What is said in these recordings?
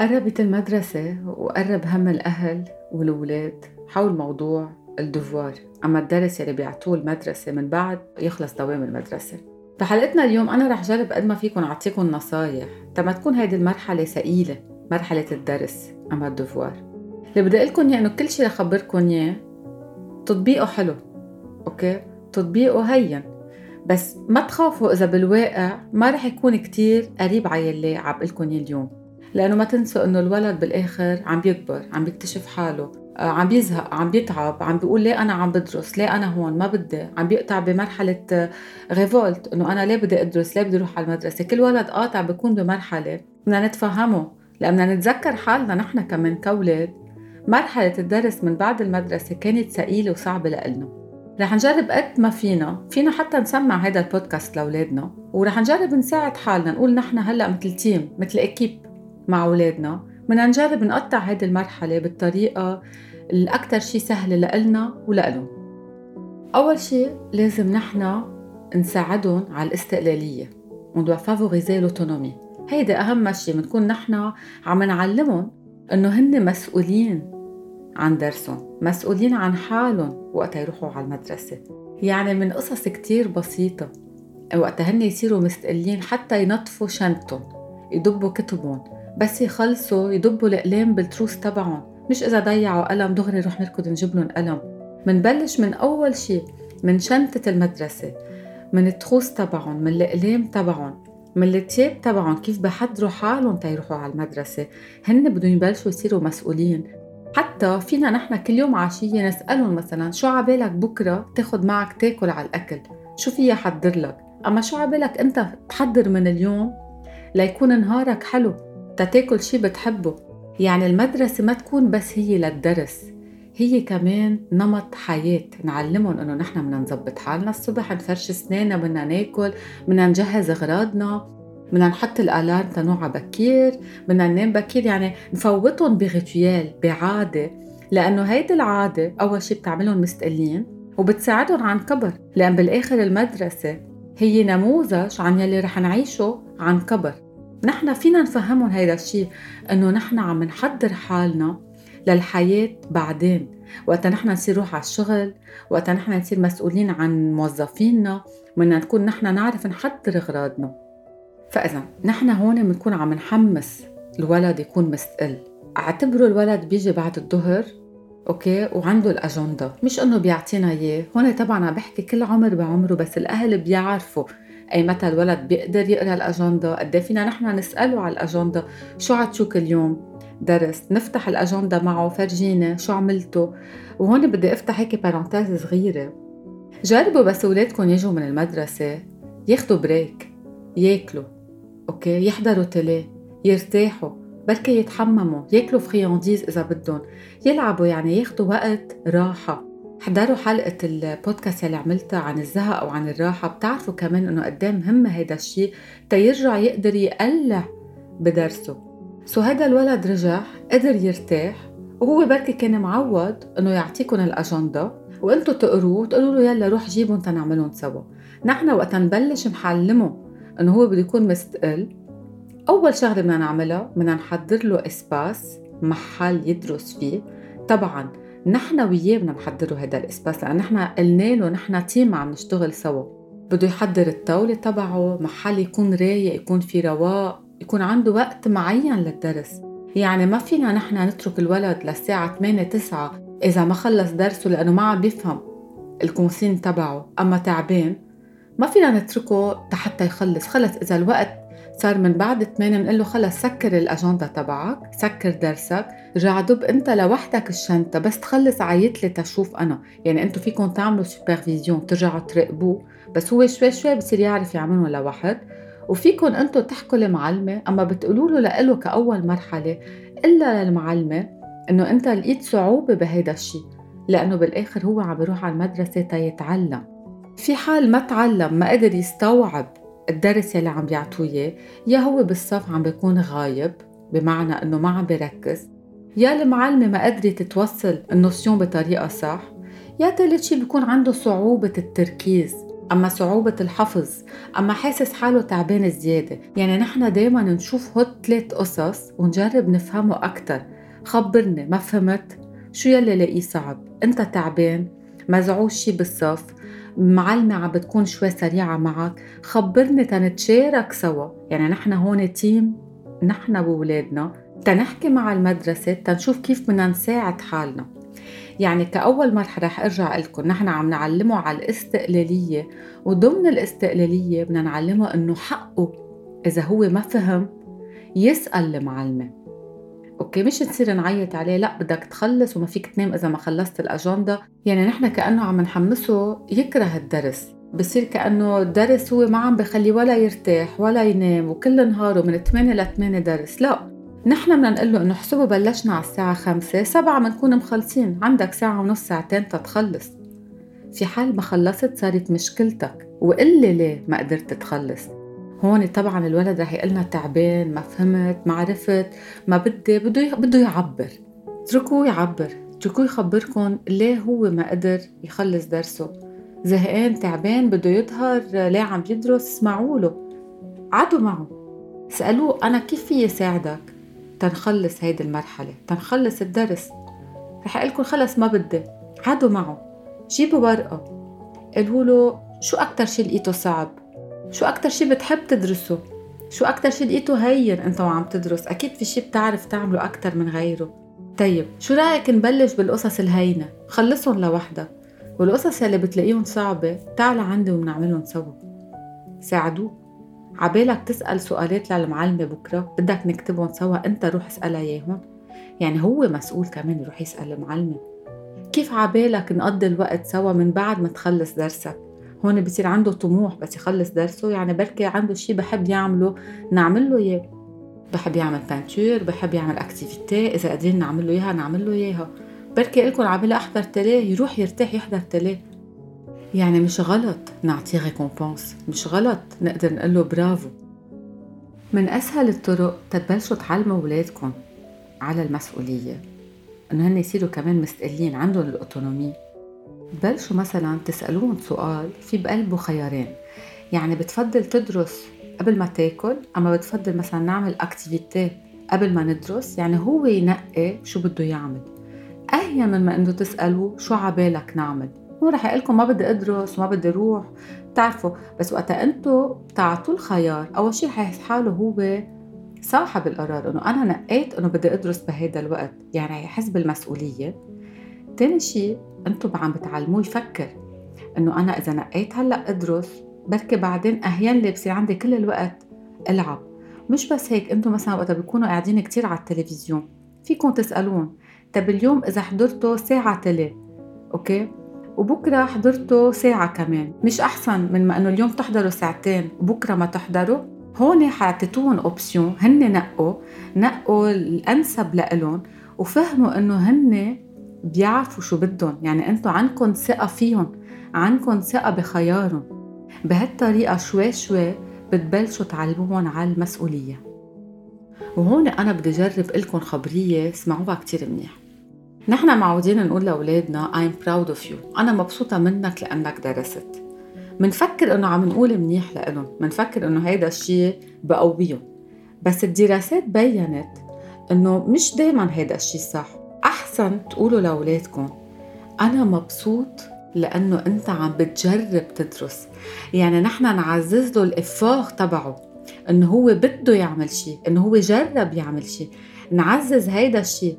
قربت المدرسة وقرب هم الأهل والولاد حول موضوع الدفوار أما الدرس اللي بيعطوه المدرسة من بعد يخلص دوام المدرسة. بحلقتنا اليوم أنا رح جرب قد ما فيكم أعطيكم نصايح تما تكون هيدي المرحلة ثقيلة مرحلة الدرس أما الدفوار اللي بدي لكم إياه إنه كل شيء رح خبركم إياه تطبيقه حلو أوكي؟ تطبيقه هين. بس ما تخافوا إذا بالواقع ما رح يكون كتير قريب على اللي عم لكم اليوم. لأنه ما تنسوا إنه الولد بالآخر عم بيكبر عم بيكتشف حاله آه، عم بيزهق عم بيتعب عم بيقول ليه أنا عم بدرس ليه أنا هون؟ ما بدي. عم بيقطع بمرحلة ريفولت آه، إنه أنا ليه بدي أدرس؟ ليه بدي أروح على المدرسة؟ كل ولد قاطع بيكون بمرحلة. بدنا نتفهمه. لأننا نتذكر حالنا نحن كمان كولاد مرحلة الدرس من بعد المدرسة كانت ثقيلة وصعبة لإلنا. رح نجرب قد ما فينا. فينا حتى نسمع هذا البودكاست لأولادنا. ورح نجرب نساعد حالنا. نقول نحن هلأ مثل تيم مثل اكيب مع أولادنا. بدنا نجرب نقطع هيدي المرحلة بالطريقة الأكثر شيء سهلة لإلنا ولإلهم. أول شيء لازم نحن نساعدهم على الاستقلالية. On doit favoriser l'autonomie. هيدا أهم شيء بنكون نحن عم نعلمهم إنه هن مسؤولين عن درسهم مسؤولين عن حالهم وقت يروحوا على المدرسة. يعني من قصص كتير بسيطة. وقت هن يصيروا مستقلين حتى ينظفوا شنطهم يدبوا كتبهم بس يخلصوا يدبوا الأقلام بالتروس تبعهم. مش إذا ضيعوا قلم دغري نروح نركض نجيب لهم قلم. منبلش من أول شيء من شنطة المدرسة من التخوص تبعهم من الأقلام تبعهم من التياب تبعهم كيف بحضروا حالهم تيروحوا على المدرسة. هن بدهم يبلشوا يصيروا مسؤولين. حتى فينا نحن كل يوم عشية نسألهم مثلا شو عبالك بكرة؟ تاخد معك تاكل على الأكل. شو فيني حضر لك؟ أما شو عبالك أنت تحضر من اليوم؟ ليكون نهارك حلو. تتاكل شي بتحبه. يعني المدرسة ما تكون بس هي للدرس هي كمان نمط حياة. نعلمهم إنه نحن بدنا نظبط حالنا. الصبح نفرش أسناننا بدنا ناكل بدنا نجهز أغراضنا بدنا نحط ال alarm تنوع بكير بدنا ننام بكير. يعني نفوتهم ب rituel بعادة. لأنه هيدي العادة أول شي بتعملهم مستقلين وبتساعدهم عن كبر. لأن بالآخر المدرسة هي نموذج عن يلي رح نعيشه عن كبر. نحن فينا نفهمهم هيدا الشيء إنه نحن عم نحضر حالنا للحياة بعدين. وقت نحن نصير نروح على الشغل وقت نحن نصير مسؤولين عن موظفينا بدنا نكون نحن نعرف نحضر أغراضنا. فإذا نحن هون بنكون عم نحمس الولد يكون مستقل اعتبروا الولد بيجي بعد الظهر okay؟ وعنده الأجندة. مش إنه بيعطينا إياه. هون طبعا عم بحكي كل عمر بعمره بس الأهل بيعرفوا أي متى الولد بيقدر يقرأ الأجندة قد إيه فينا نحن نسأله على الأجندة شو عطشو كل يوم درس نفتح الأجندة معه فرجينا شو عملتوا؟ وهون بدي أفتح هيك parenthèse صغيرة. جربوا بس أولادكم يجوا من المدرسة ياخدوا break ياكلوا okay؟ يحضروا تلي يرتاحوا بركي يتحمموا ياكلوا friandises إذا بدهم يلعبوا يعني ياخدوا وقت راحة. حضروا حلقة البودكاست اللي عملتها عن الزهق أو عن الراحة. بتعرفوا كمان إنه قد إيه مهم هيدا الشيء تيرجع يقدر يقلع بدرسه. so هيدا الولد رجع قدر يرتاح وهو بركي كان معود إنه يعطيكم الأجندة. وأنتم تقروه وتقولوا له يلا روح جيبهم تنعملهم سوا. نحن وقت نبلش نعلمه إنه هو بده يكون مستقل. أول شغلة بدنا نعملها بدنا نحضر له إسباس محل يدرس فيه. طبعا نحن وياه بدنا نحضروا هذا الإسباس لأن نحن قلنا له نحن تيم عم نشتغل سوا. بده يحضر الطاولة تبعه محل يكون رايق يكون في رواق يكون عنده وقت معين للدرس. يعني ما فينا نحن نترك الولد للساعة 8 9 إذا ما خلص درسه لأنه ما عم بيفهم ال concentration تبعه. أما تعبان ما فينا نتركه حتى يخلص. خلص إذا الوقت صار من بعد 8 بنقول له خلص سكر الأجندة تبعك سكر درسك رجع ضب أنت لوحدك الشنطة بس تخلص عيط لي تشوف أنا. يعني أنتم فيكم تعملوا supervision ترجعوا تراقبوه. بس هو شوي شوي بصير يعرف يعملهم لوحد. وفيكم أنتم تحكوا المعلمه أما بتقولوا له لإله كأول مرحلة إلا للمعلمة إنه أنت لقيت صعوبة بهيدا الشيء لأنه بالآخر هو عم بيروح على المدرسة تيتعلم في حال ما تعلم ما قدر يستوعب الدرس يلي عم بيعطوه اياه يا هو بالصف عم بيكون غايب بمعنى إنه ما عم بيركز يا المعلمة ما قدرت توصل النوسيون بطريقة صح يا ثالث شي بيكون عنده صعوبة التركيز. أما صعوبة الحفظ أما حاسس حاله تعبان زيادة. يعني نحن دايما نشوف هود ثلاث قصص ونجرب نفهمه أكتر. خبرني ما فهمت؟ شو يلي لاقيه صعب؟ أنت تعبان؟ مزعوج شي بالصف؟ معلمة عم بتكون شوي سريعة معك خبرني تنتشارك سوا. يعني نحن هون تيم نحن وولادنا تنحكي مع المدرسة تنشوف كيف بدنا نساعد حالنا. يعني كأول مرحلة رح أرجع لكم نحن عم نعلمه على الاستقلالية وضمن الاستقلالية بدنا نعلمه إنه حقه إذا هو ما فهم يسأل المعلمة. أوكي مش نصير نعيط عليه لأ بدك تخلص وما فيك تنام إذا ما خلصت الأجندة. يعني نحن كأنه عم نحمسه يكره الدرس. بصير كأنه الدرس هو ما عم بخليه ولا يرتاح ولا ينام وكل نهاره من 8 ل 8 درس. لأ نحن بدنا نقول له إنه حسبه بلشنا على الساعة 5 7 بنكون مخلصين. عندك ساعة ونص ساعتين تتخلص. في حال ما خلصت صارت مشكلتك. وقل لي ليه ما قدرت تخلص؟ هون طبعا الولد رح يقلنا تعبان ما فهمت ما عرفت ما بدي بده بده يعبر. اتركوه يعبر. اتركوه يخبركم ليه هو ما قدر يخلص درسه. زهقان تعبان بده يظهر ليه عم يدرس اسمعوا له. عادوا معه. سألوه أنا كيف فيي ساعدك؟ تنخلص هيدي المرحلة تنخلص الدرس. رح لكم خلص ما بدي. عادوا معه. جيبوا ورقة. قالوا له شو أكتر شي لقيته صعب؟ شو أكتر شي بتحب تدرسه؟ شو أكتر شي لقيته هين أنت وعم تدرس؟ أكيد في شي بتعرف تعمله أكتر من غيره. طيب شو رأيك نبلش بالقصص الهينة خلصهم لوحدك والقصص اللي بتلاقيهم صعبة تعال عندي وبنعملهم سوا. ساعدوه عبالك تسأل سؤالات للمعلمة بكرة. بدك نكتبهم سوا. أنت روح اسألها إياهم. يعني هو مسؤول كمان يروح يسأل المعلمة. كيف عبالك نقضي الوقت سوا من بعد ما تخلص درسك؟ هون بصير عنده طموح بس يخلص درسه يعني بركي عنده شيء بحب يعمله نعمل له إياه. بحب يعمل peinture بحب يعمل activité إذا قادرين نعمل له إياها نعمل له إياها. بركي لكم عامله أحضر télé يروح يرتاح يحضر télé يعني مش غلط نعطيه récompense مش غلط نقدر نقول له برافو من أسهل الطرق تتبلشوا تعلموا أولادكم على المسؤولية. إنه هن يصيروا كمان مستقلين عندهم ال autonomie بلشوا مثلا تسألوهم سؤال في بقلبه خيارين. يعني بتفضل تدرس قبل ما تاكل أما بتفضل مثلا نعمل activité قبل ما ندرس؟ يعني هو ينقي شو بده يعمل. أهين من ما إنه تسألوه شو عبالك نعمل. هو رح يقول لكم ما بدي أدرس وما بدي أروح. بتعرفوا بس وقتها أنتم تعطوه الخيار. أول شيء حيحس حاله هو صاحب القرار إنه أنا نقيت إنه بدي أدرس بهيدا الوقت. يعني حيحس بالمسؤولية. تاني شيء أنتم عم بتعلموه يفكر إنه أنا إذا نقيت هلأ أدرس بركي بعدين اهين لي بصير عندي كل الوقت ألعب. مش بس هيك أنتم مثلا وقت بتكونوا قاعدين كتير على التلفزيون فيكم تسألون طب اليوم إذا حضرتوا ساعة تلي أوكي؟ وبكرة حضرتوا ساعة كمان. مش أحسن من ما إنه اليوم تحضروا ساعتين وبكره ما تحضروا؟ هون حاعطيتوهم أوبسيون هن نقوا نقوا الأنسب لإلهم وفهموا إنه هن بيعرفوا شو بدهم. يعني أنتم عندكم ثقة فيهم عندكم ثقة بخيارهم. بهالطريقة شوي شوي بتبلشوا تعلموهم على المسؤولية. وهون أنا بدي أجرب لكم خبرية اسمعوها كتير منيح. نحن معودين نقول لأولادنا I'm proud of you. أنا مبسوطة منك لأنك درست. منفكر إنه عم نقول منيح لإلهم. منفكر إنه هيدا الشيء بقويهم. بس الدراسات بينت إنه مش دايما هيدا الشيء صح. أحسن تقولوا لأولادكم. أنا مبسوط لأنه أنت عم بتجرب تدرس. يعني نحن نعزز له الإفاق تبعه إنه هو بده يعمل شيء إنه هو جرب يعمل شيء نعزز هيدا الشيء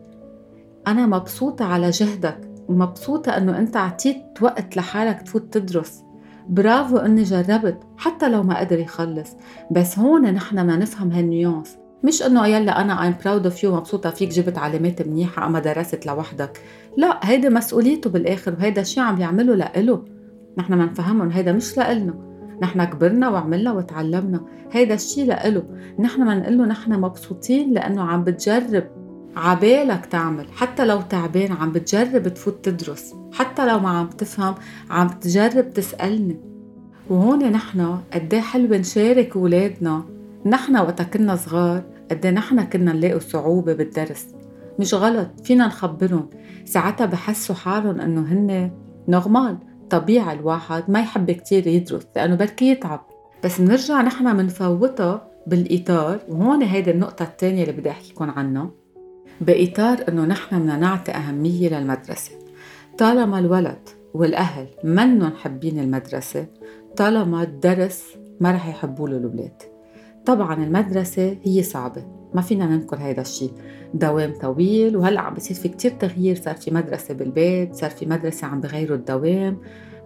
أنا مبسوطة على جهدك ومبسوطة إنه أنت عطيت وقت لحالك تفوت تدرس. برافو إني جربت حتى لو ما قدر يخلص. بس هون نحن ما نفهم هال nuance. مش إنه يلا أنا I'm proud of you مبسوطة فيك جبت علامات منيحة أما درست لوحدك. لا هيدا مسؤوليته بالآخر وهيدا الشيء عم يعمله لإله. نحن ما نفهمهم هيدا مش لإلنا. نحن كبرنا وعملنا وتعلمنا هيدا الشيء لإله. نحن ما نقول له نحن مبسوطين لإنه عم بتجرب. عبالك تعمل حتى لو تعبان عم بتجرب تفوت تدرس. حتى لو ما عم تفهم عم تجرب تسألني. وهون نحن قد حلو نشارك ولادنا. نحن وقتا كنا صغار قد نحن كنا نلاقي صعوبة بالدرس. مش غلط فينا نخبرهم. ساعتها بحسوا حالهم إنه هن نورمال طبيعي الواحد ما يحب كتير يدرس لأنه بركي يتعب. بس بنرجع نحن منفوتها بالإطار وهون هيدي النقطة الثانية اللي بدي أحكيكم عنها. بإطار إنه نحن بدنا نعطي أهمية للمدرسة. طالما الولد والأهل منهم حابين المدرسة طالما الدرس ما رح يحبوا له الأولاد طبعا المدرسة هي صعبة ما فينا ننكر هيدا الشيء دوام طويل وهلأ عم بصير في كتير تغيير. صار في مدرسة بالبيت صار في مدرسة عم بغيروا الدوام.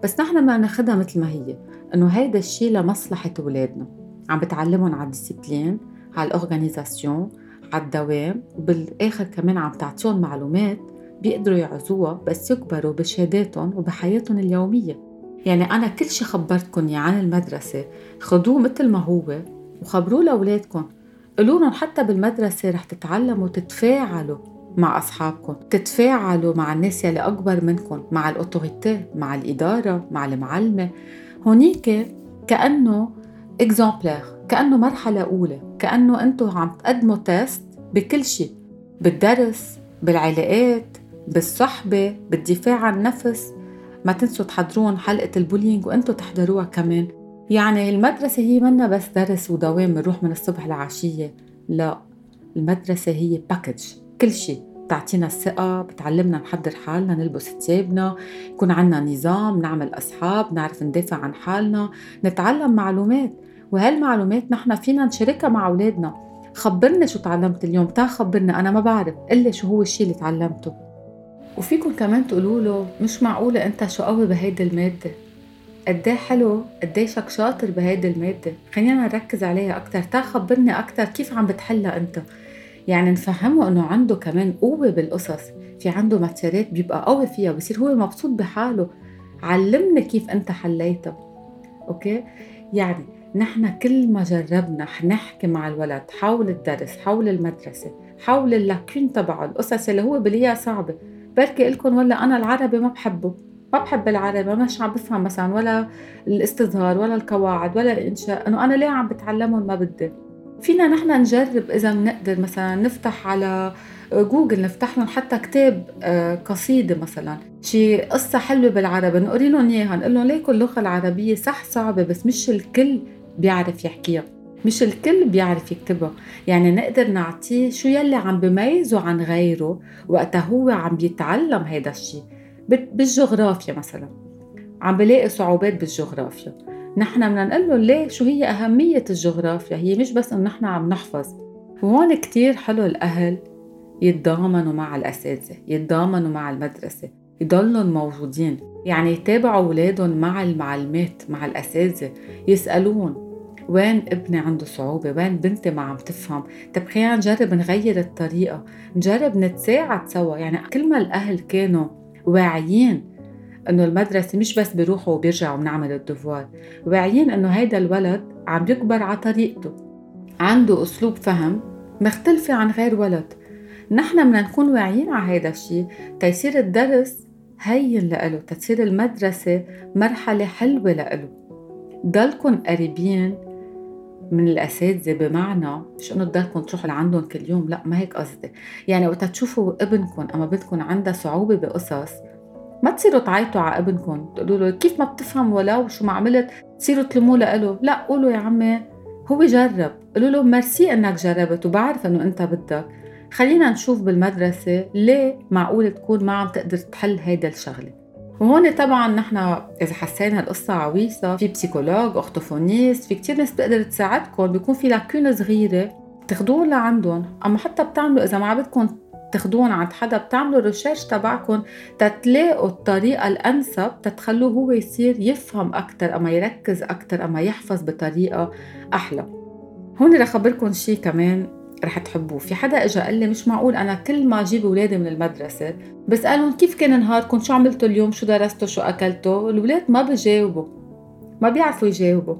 بس نحن ما ناخدها مثل ما هي. إنه هيدا الشيء لمصلحة أولادنا. عم بتعلمهم على الديسيبلين على الأورغانيزاسيون على الدوام. وبالآخر كمان عم تعطيهم معلومات بيقدروا يعزوها بس يكبروا بشهاداتهم وبحياتهم اليومية. يعني أنا كل شي خبرتكم عن المدرسة خدوه مثل ما هو. وخبروه لأولادكم. قولوا لهم حتى بالمدرسة رح تتعلموا تتفاعلوا مع أصحابكم تتفاعلوا مع الناس يلي أكبر منكم مع الأوتوريتي مع الإدارة مع المعلمة. هونيك كأنه exemplaire كأنه مرحلة أولى كأنه أنتم عم تقدموا test بكل شيء بالدرس بالعلاقات بالصحبة بالدفاع عن النفس ما تنسوا تحضرون حلقة ال bullying وانتوا تحضروها كمان. يعني المدرسة هي منا بس درس ودوام بنروح من الصبح لعشية لا المدرسة هي package كل شيء. بتعطينا الثقة بتعلمنا نحضر حالنا نلبس ثيابنا يكون عنا نظام نعمل أصحاب نعرف ندافع عن حالنا نتعلم معلومات. وهالمعلومات نحن فينا نشاركها مع أولادنا. خبرني شو تعلمت اليوم. تا خبرنا. أنا ما بعرف قلي شو هو الشيء اللي تعلمته. وفيكم كمان تقولوا له مش معقولة أنت شو قوي بهيدي المادة. قد إيه حلو قد ايشك شاطر بهيدي المادة. خلينا نركز عليها أكتر. تا خبرني أكتر كيف عم بتحلها أنت. يعني نفهمه إنه عنده كمان قوة بالقصص. في عنده ماتيرات بيبقى قوي فيها بصير هو مبسوط بحاله. علمني كيف أنت حليتها أوكي؟ يعني نحن كل ما جربنا نحكي مع الولد حول الدرس حول المدرسة حول اللاكون تبعه القصص اللي هو بليها صعبة. بركي لكم ولا أنا العربي ما بحبه. ما بحب العربي مش عم بفهم مثلا ولا الاستظهار ولا القواعد ولا الإنشاء إنه أنا ليه عم بتعلمهم ما بدي؟ فينا نحن نجرب إذا بنقدر مثلا نفتح على جوجل نفتح لهم حتى كتاب آه، قصيدة مثلا شي قصة حلوة بالعربي نقري لهم إياها نقول لهم ليكوا اللغة العربية صح صعبة بس مش الكل بيعرف يحكيها مش الكل بيعرف يكتبها. يعني نقدر نعطيه شو يلي عم بميزه عن غيره وقتها هو عم بيتعلم هيدا الشيء بالجغرافيا مثلا. عم بلاقي صعوبات بالجغرافيا. نحن بدنا نقول له ليه؟ شو هي أهمية الجغرافيا؟ هي مش بس إنه نحن عم نحفظ. وهون كتير حلو الأهل يتضامنوا مع الأساتذة يتضامنوا مع المدرسة يضلوا موجودين. يعني يتابعوا أولادهم مع المعلمات مع الأساتذة يسألون وين ابني عنده صعوبة؟ وين بنتي ما عم تفهم؟ طب خلينا نجرب نغير الطريقة نجرب نتساعد سوا. يعني كل ما الأهل كانوا واعيين إنه المدرسة مش بس بيروحوا وبيرجعوا بنعمل الدفوار واعيين إنه هيدا الولد عم يكبر على طريقته. عنده أسلوب فهم مختلفة عن غير ولد. نحن بدنا نكون واعيين على هيدا الشيء تيصير الدرس هين لإله تصير المدرسة مرحلة حلوة لإله. ضلكن قريبين من الأساتذة بمعنى مش إنه تضلكم تروحوا لعندهم كل يوم لا ما هيك قصدي. يعني وقت تشوفوا ابنكم أما بنتكم عندها صعوبة بقصص ما تصيروا تعيطوا على ابنكم تقولوا له كيف ما بتفهم ولو شو ما عملت تصيروا تلموا له لا قولوا يا عمي هو جرب. قولوا له ميرسي إنك جربت وبعرف إنه أنت بدك. خلينا نشوف بالمدرسة ليه معقول تكون ما عم تقدر تحل هيدا الشغلة. وهون طبعا نحن إذا حسينا القصة عويصة في psychologue orthophoniste في كتير ناس بتقدر تساعدكم بيكون في lacune صغيرة تاخذوهم لعندهم. أما حتى بتعملوا إذا ما بدكم تاخذوهم عند حدا بتعملوا ريسيرش تبعكم تتلاقوا الطريقة الأنسب تتخلوه هو يصير يفهم أكثر أما يركز أكثر أما يحفظ بطريقة أحلى. هون رح أخبركم شيء كمان. رح تحبوه. في حدا اجى قال لي مش معقول أنا كل ما أجيب أولادي من المدرسة بسالهم كيف كان نهاركم؟ شو عملتوا اليوم؟ شو درستوا؟ شو أكلتوا؟ الأولاد ما بجاوبوا. ما بيعرفوا يجاوبوا.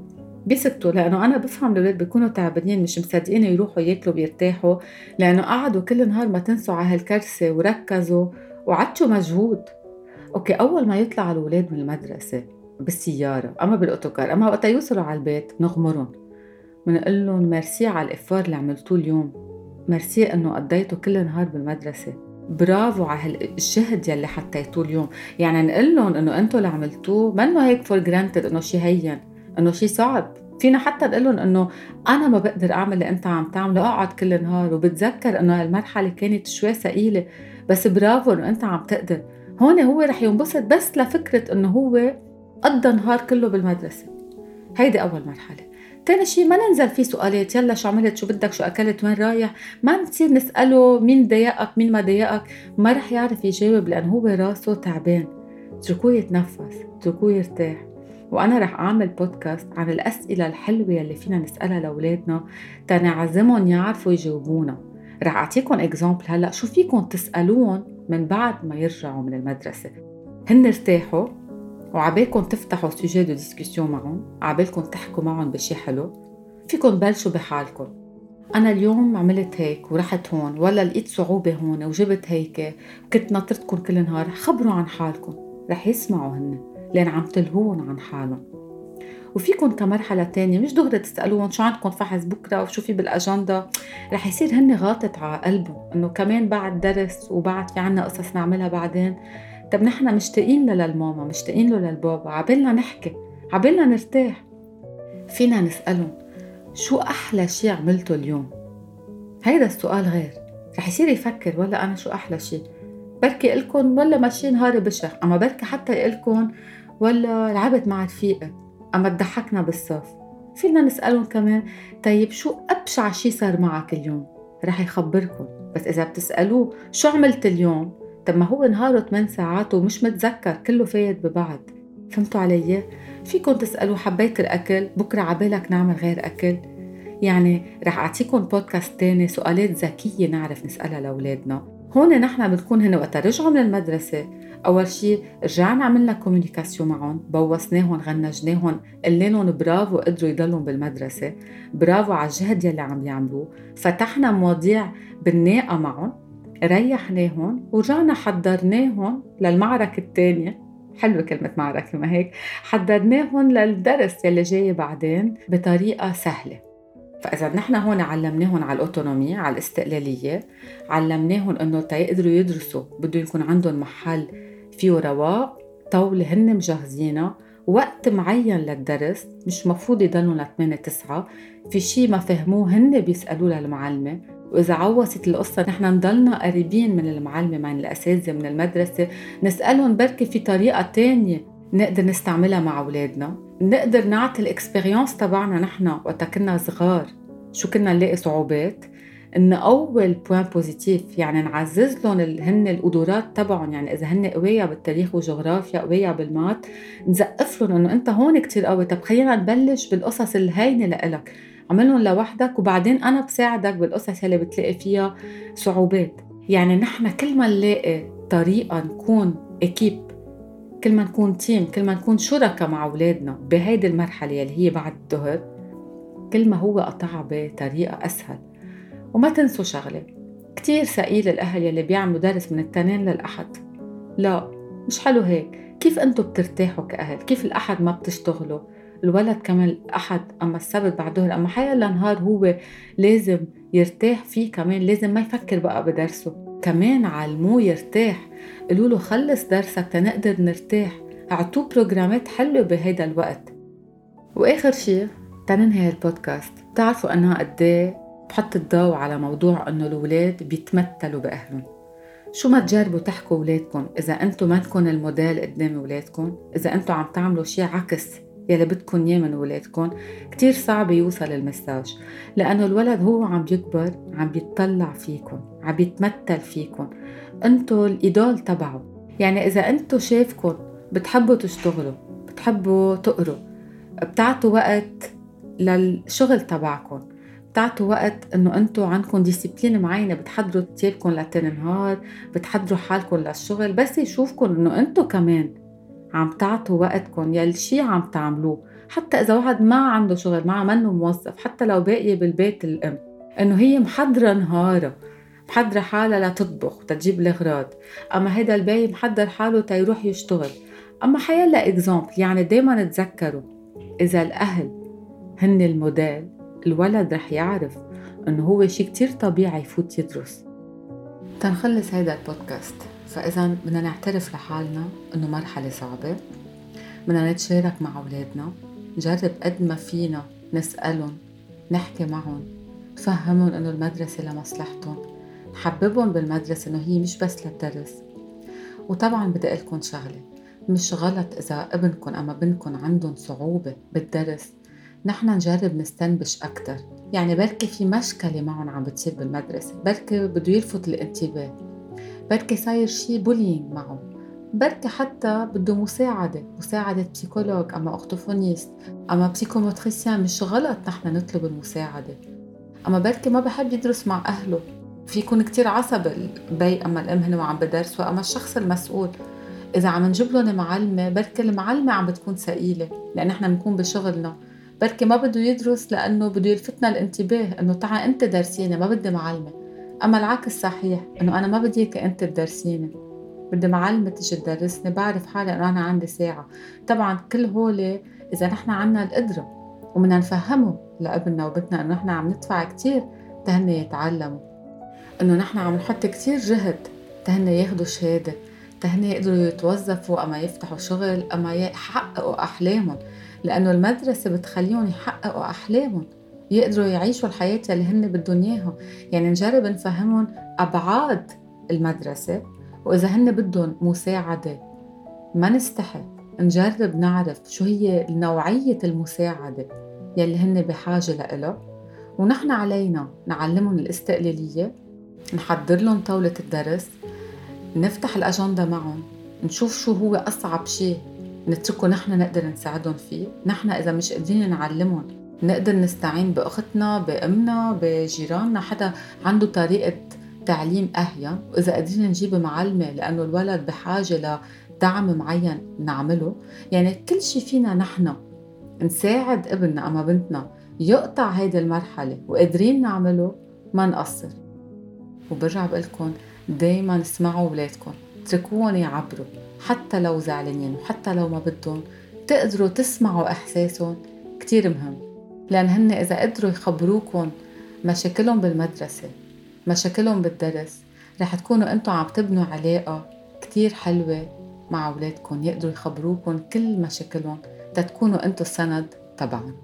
بيسكتوا لأنه أنا بفهم الأولاد بيكونوا تعبانين مش مصدقين يروحوا ياكلوا بيرتاحوا لأنه قعدوا كل نهار ما تنسوا على هالكرسي وركزوا وعطيوا مجهود. okay أول ما يطلع الأولاد من المدرسة بالسيارة أما بال autocar أما وقت يوصلوا على البيت بنغمرهم بنقول لهم ميرسي على ال effort اللي عملتوه اليوم. ميرسي إنه قضيتوا كل نهار بالمدرسة. برافو على الجهد يلي حطيتوه اليوم. يعني نقول لهم إنه أنتم اللي عملتوه. منه هيك for granted إنه شيء هين إنه شيء صعب. فينا حتى نقول لهم إنه أنا ما بقدر أعمل اللي أنت عم تعمله أقعد كل النهار. وبتذكر إنه هالمرحلة كانت شوي ثقيلة. بس برافو إنه أنت عم تقدر. هون هو رح ينبسط بس لفكرة إنه هو قضى نهار كله بالمدرسة. هيدي أول مرحلة. تاني شيء ما ننزل فيه سؤالات. يلا شو عملت؟ شو بدك؟ شو أكلت؟ وين رايح؟ ما نصير نسأله مين ضايقك مين ما ضايقك. ما رح يعرف يجاوب لأنه هو راسه تعبان. اتركوه يتنفس اتركوه يرتاح. وأنا رح أعمل بودكاست عن الأسئلة الحلوة اللي فينا نسألها لأولادنا. تنعزمهم يعرفوا يجاوبونا. رح أعطيكم exemple هلأ. شو فيكم تسألوهم من بعد ما يرجعوا من المدرسة؟ هن ارتاحوا؟ وعبالكم تفتحوا sujet de discussion معهم عبالكم تحكوا معهم بشي حلو. فيكم تبلشوا بحالكم. أنا اليوم عملت هيك ورحت هون ولا لقيت صعوبة هون وجبت هيك وكنت ناطرتكم كل نهار. خبروا عن حالكم. رح يسمعوا هن لأن عم تلهون عن حالهم. وفيكم كمرحلة تانية مش دغري تسألوهم شو عندكم فحص بكرة وشو في بالأجندة. رح يصير هن غاطت على قلبهم إنه كمان بعد درس وبعد في عنا قصص نعملها بعدين. طب نحن مشتاقين للماما مشتاقين له للبابا عبالنا نحكي عبالنا نرتاح. فينا نسألهم شو أحلى شي عملته اليوم؟ هيدا السؤال غير. رح يصير يفكر ولا أنا شو أحلى شي؟ بركي إلكن ولا ماشي نهاري بشع أما بركي حتى إلكن ولا لعبت مع رفيقة أما تضحكنا بالصف. فينا نسألهم كمان طيب شو أبشع شي صار معك اليوم؟ رح يخبركم بس إذا بتسألوه شو عملت اليوم؟ طب ما هو نهاره 8 ساعات ومش متذكر كله فايت ببعض. فهمتوا علي؟ فيكم تسألوا حبيت الأكل بكرة عبالك نعمل غير أكل. يعني رح أعطيكم بودكاست تاني سؤالات ذكية نعرف نسألها لأولادنا. هون نحن بنكون هنا وقت رجعوا من المدرسة. أول شيء رجعنا عملنا كوميونيكاسيون معهم بوسناهم غنجناهم قلنا لهم برافو قدروا يضلوا بالمدرسة. برافو على الجهد يلي عم يعملوه. فتحنا مواضيع بناءة معهم. ريحناهم ورجعنا حضرناهم للمعركة الثانية حلوة كلمة معركة ما هيك؟ حضرناهم للدرس يلي جاي بعدين بطريقة سهلة. فإذا نحن هون علمناهم على الأوتونومية على الاستقلالية علمناهم إنه تيقدروا يدرسوا بده يكون عندهم محل فيه رواق طاولة هن مجهزينها وقت معين للدرس مش مفروض يضلوا ل 8 9 في شيء ما فهموه هن بيسألوه للمعلمة. وإذا عوصت القصة نحن نضلنا قريبين من المعلمة من الأساتذة من المدرسة. نسألهم بركي في طريقة تانية نقدر نستعملها مع أولادنا. نقدر نعطي ال expérience تبعنا نحن وقت كنا صغار. شو كنا نلاقي صعوبات؟ إن أول point positif يعني نعزز لهم هن القدرات تبعهم. يعني إذا هن قوية بالتاريخ والجغرافيا قوية بال maths نزقف لهم إنه أنت هون كتير قوي. طب خلينا نبلش بالقصص الهينه لإلك. عملهم لوحدك وبعدين أنا بساعدك بالقصص اللي بتلاقي فيها صعوبات. يعني نحن كل ما نلاقي طريقة نكون اكيب كل ما نكون تيم كل ما نكون شركاء مع أولادنا بهيدي المرحلة اللي هي بعد الظهر كل ما هو قطعها بطريقة أسهل. وما تنسوا شغلة كتير ثقيل الأهل يلي بيعملوا درس من التنين للأحد. لا مش حلو هيك. كيف أنتوا بترتاحوا كأهل؟ كيف الأحد ما بتشتغلوا؟ الولد كمان الأحد أما السبت بعد ظهر أما حيلا نهار هو لازم يرتاح فيه كمان لازم ما يفكر بقى بدرسه. كمان علموه يرتاح قالوا له خلص درسك تنقدر نرتاح. أعطوه بروجرامات حلوة بهيدا الوقت. وآخر شيء تننهي البودكاست. بتعرفوا أنا قد إيه بحط الضوء على موضوع إنه الأولاد بيتمثلوا بأهلهم. شو ما تجربوا تحكوا أولادكم إذا أنتم ما تكون الموديل قدام أولادكم إذا أنتم عم تعملوا شيء عكس يلي بدكم اياه من ولادكم كتير صعب يوصل المساج لأنه الولد هو عم بيكبر عم بيطلع فيكم عم بيتمثل فيكم انتو الإيدول تبعه يعني إذا انتو شايفكم بتحبوا تشتغلوا بتحبوا تقروا بتعطوا وقت للشغل تبعكم بتعطوا وقت إنه انتو عندكم ديسيبلين معينة بتحضروا تيابكم لتاني نهار بتحضروا حالكم للشغل بس يشوفكم إنه انتو كمان عم تعطوا وقتكم يلي شي عم تعملوه. حتى إذا واحد ما عنده شغل ما منه موظف حتى لو باقيه بالبيت الأم إنه هي محضرة نهارها محضرة حالها لتطبخ وتجيب الأغراض. أما هيدا الباقي محضر حاله تيروح يشتغل. أما حيلا إكزامبل يعني دايما تذكروا إذا الأهل هن الموديل الولد رح يعرف إنه هو شي كتير طبيعي يفوت يدرس. تنخلص هيدا البودكاست. فإذا بدنا نعترف لحالنا إنه مرحلة صعبة بدنا نتشارك مع أولادنا نجرب قد ما فينا نسألهم نحكي معهم نفهمهم إنه المدرسة لمصلحتهم نحببهم بالمدرسة إنه هي مش بس للدرس. وطبعا بدي أقلكن شغلة مش غلط إذا ابنكم أما بنتكم عندهم صعوبة بالدرس نحن نجرب نستنبش أكتر. يعني بركي في مشكلة معهم عم بتصير بالمدرسة بركي بده يلفت الانتباه. بركي صاير شي bullying معه بركي حتى بده مساعدة مساعدة psychologue أما orthophoniste أما psychomotricien مش غلط نحن نطلب المساعدة. أما بركي ما بحب يدرس مع أهله. في يكون كتير عصبي البي أما الأم هن وعم بدرسوا أما الشخص المسؤول. إذا عم نجيب لهم معلمة بركي المعلمة عم بتكون ثقيلة لأن إحنا بنكون بشغلنا. بركي ما بده يدرس لأنه بده يلفتنا الانتباه إنه تعا أنت درسيني ما بدي معلمة. أما العكس صحيح إنه أنا ما بدي إياك أنت تدرسيني. بدي معلمة تجي تدرسني بعرف حالي إنه أنا عندي ساعة. طبعا كل هول إذا نحن عنا القدرة وبدنا نفهمه لأبننا وبنتنا إنه نحن عم ندفع كتير تهن يتعلموا. إنه نحن عم نحط كتير جهد تهن ياخدوا شهادة تهن يقدروا يتوظفوا أما يفتحوا شغل أما يحققوا أحلامهم. لأنه المدرسة بتخليهم يحققوا أحلامهم. يقدروا يعيشوا الحياة اللي هن بدهم إياها. يعني نجرب نفهمهم أبعاد المدرسة وإذا هن بدهم مساعدة ما نستحي نجرب نعرف شو هي نوعية المساعدة يلي هن بحاجة لإلها ونحن علينا نعلمهم الاستقلالية نحضر لهم طاولة الدرس نفتح الأجندة معهم نشوف شو هو أصعب شيء نتركه نحن نقدر نساعدهم فيه. نحن إذا مش قادرين نعلمهم نقدر نستعين بأختنا بأمنا بجيراننا حدا عنده طريقة تعليم أهين وإذا قادرين نجيب معلمة لأنه الولد بحاجة لدعم معين نعمله. يعني كل شيء فينا نحن نساعد ابننا أما بنتنا يقطع هيدي المرحلة وقادرين نعمله ما نقصر. وبرجع بقلكن دايما اسمعوا ولادكم اتركوهم يعبروا. حتى لو زعلانين وحتى لو ما بدهم تقدروا تسمعوا إحساسهم. كتير مهم. لأن هن إذا قدروا يخبروكم مشاكلهم بالمدرسة مشاكلهم بالدرس رح تكونوا أنتم عم تبنوا علاقة كتير حلوة مع أولادكم يقدروا يخبروكم كل مشاكلهم تتكونوا أنتم السند تبعهم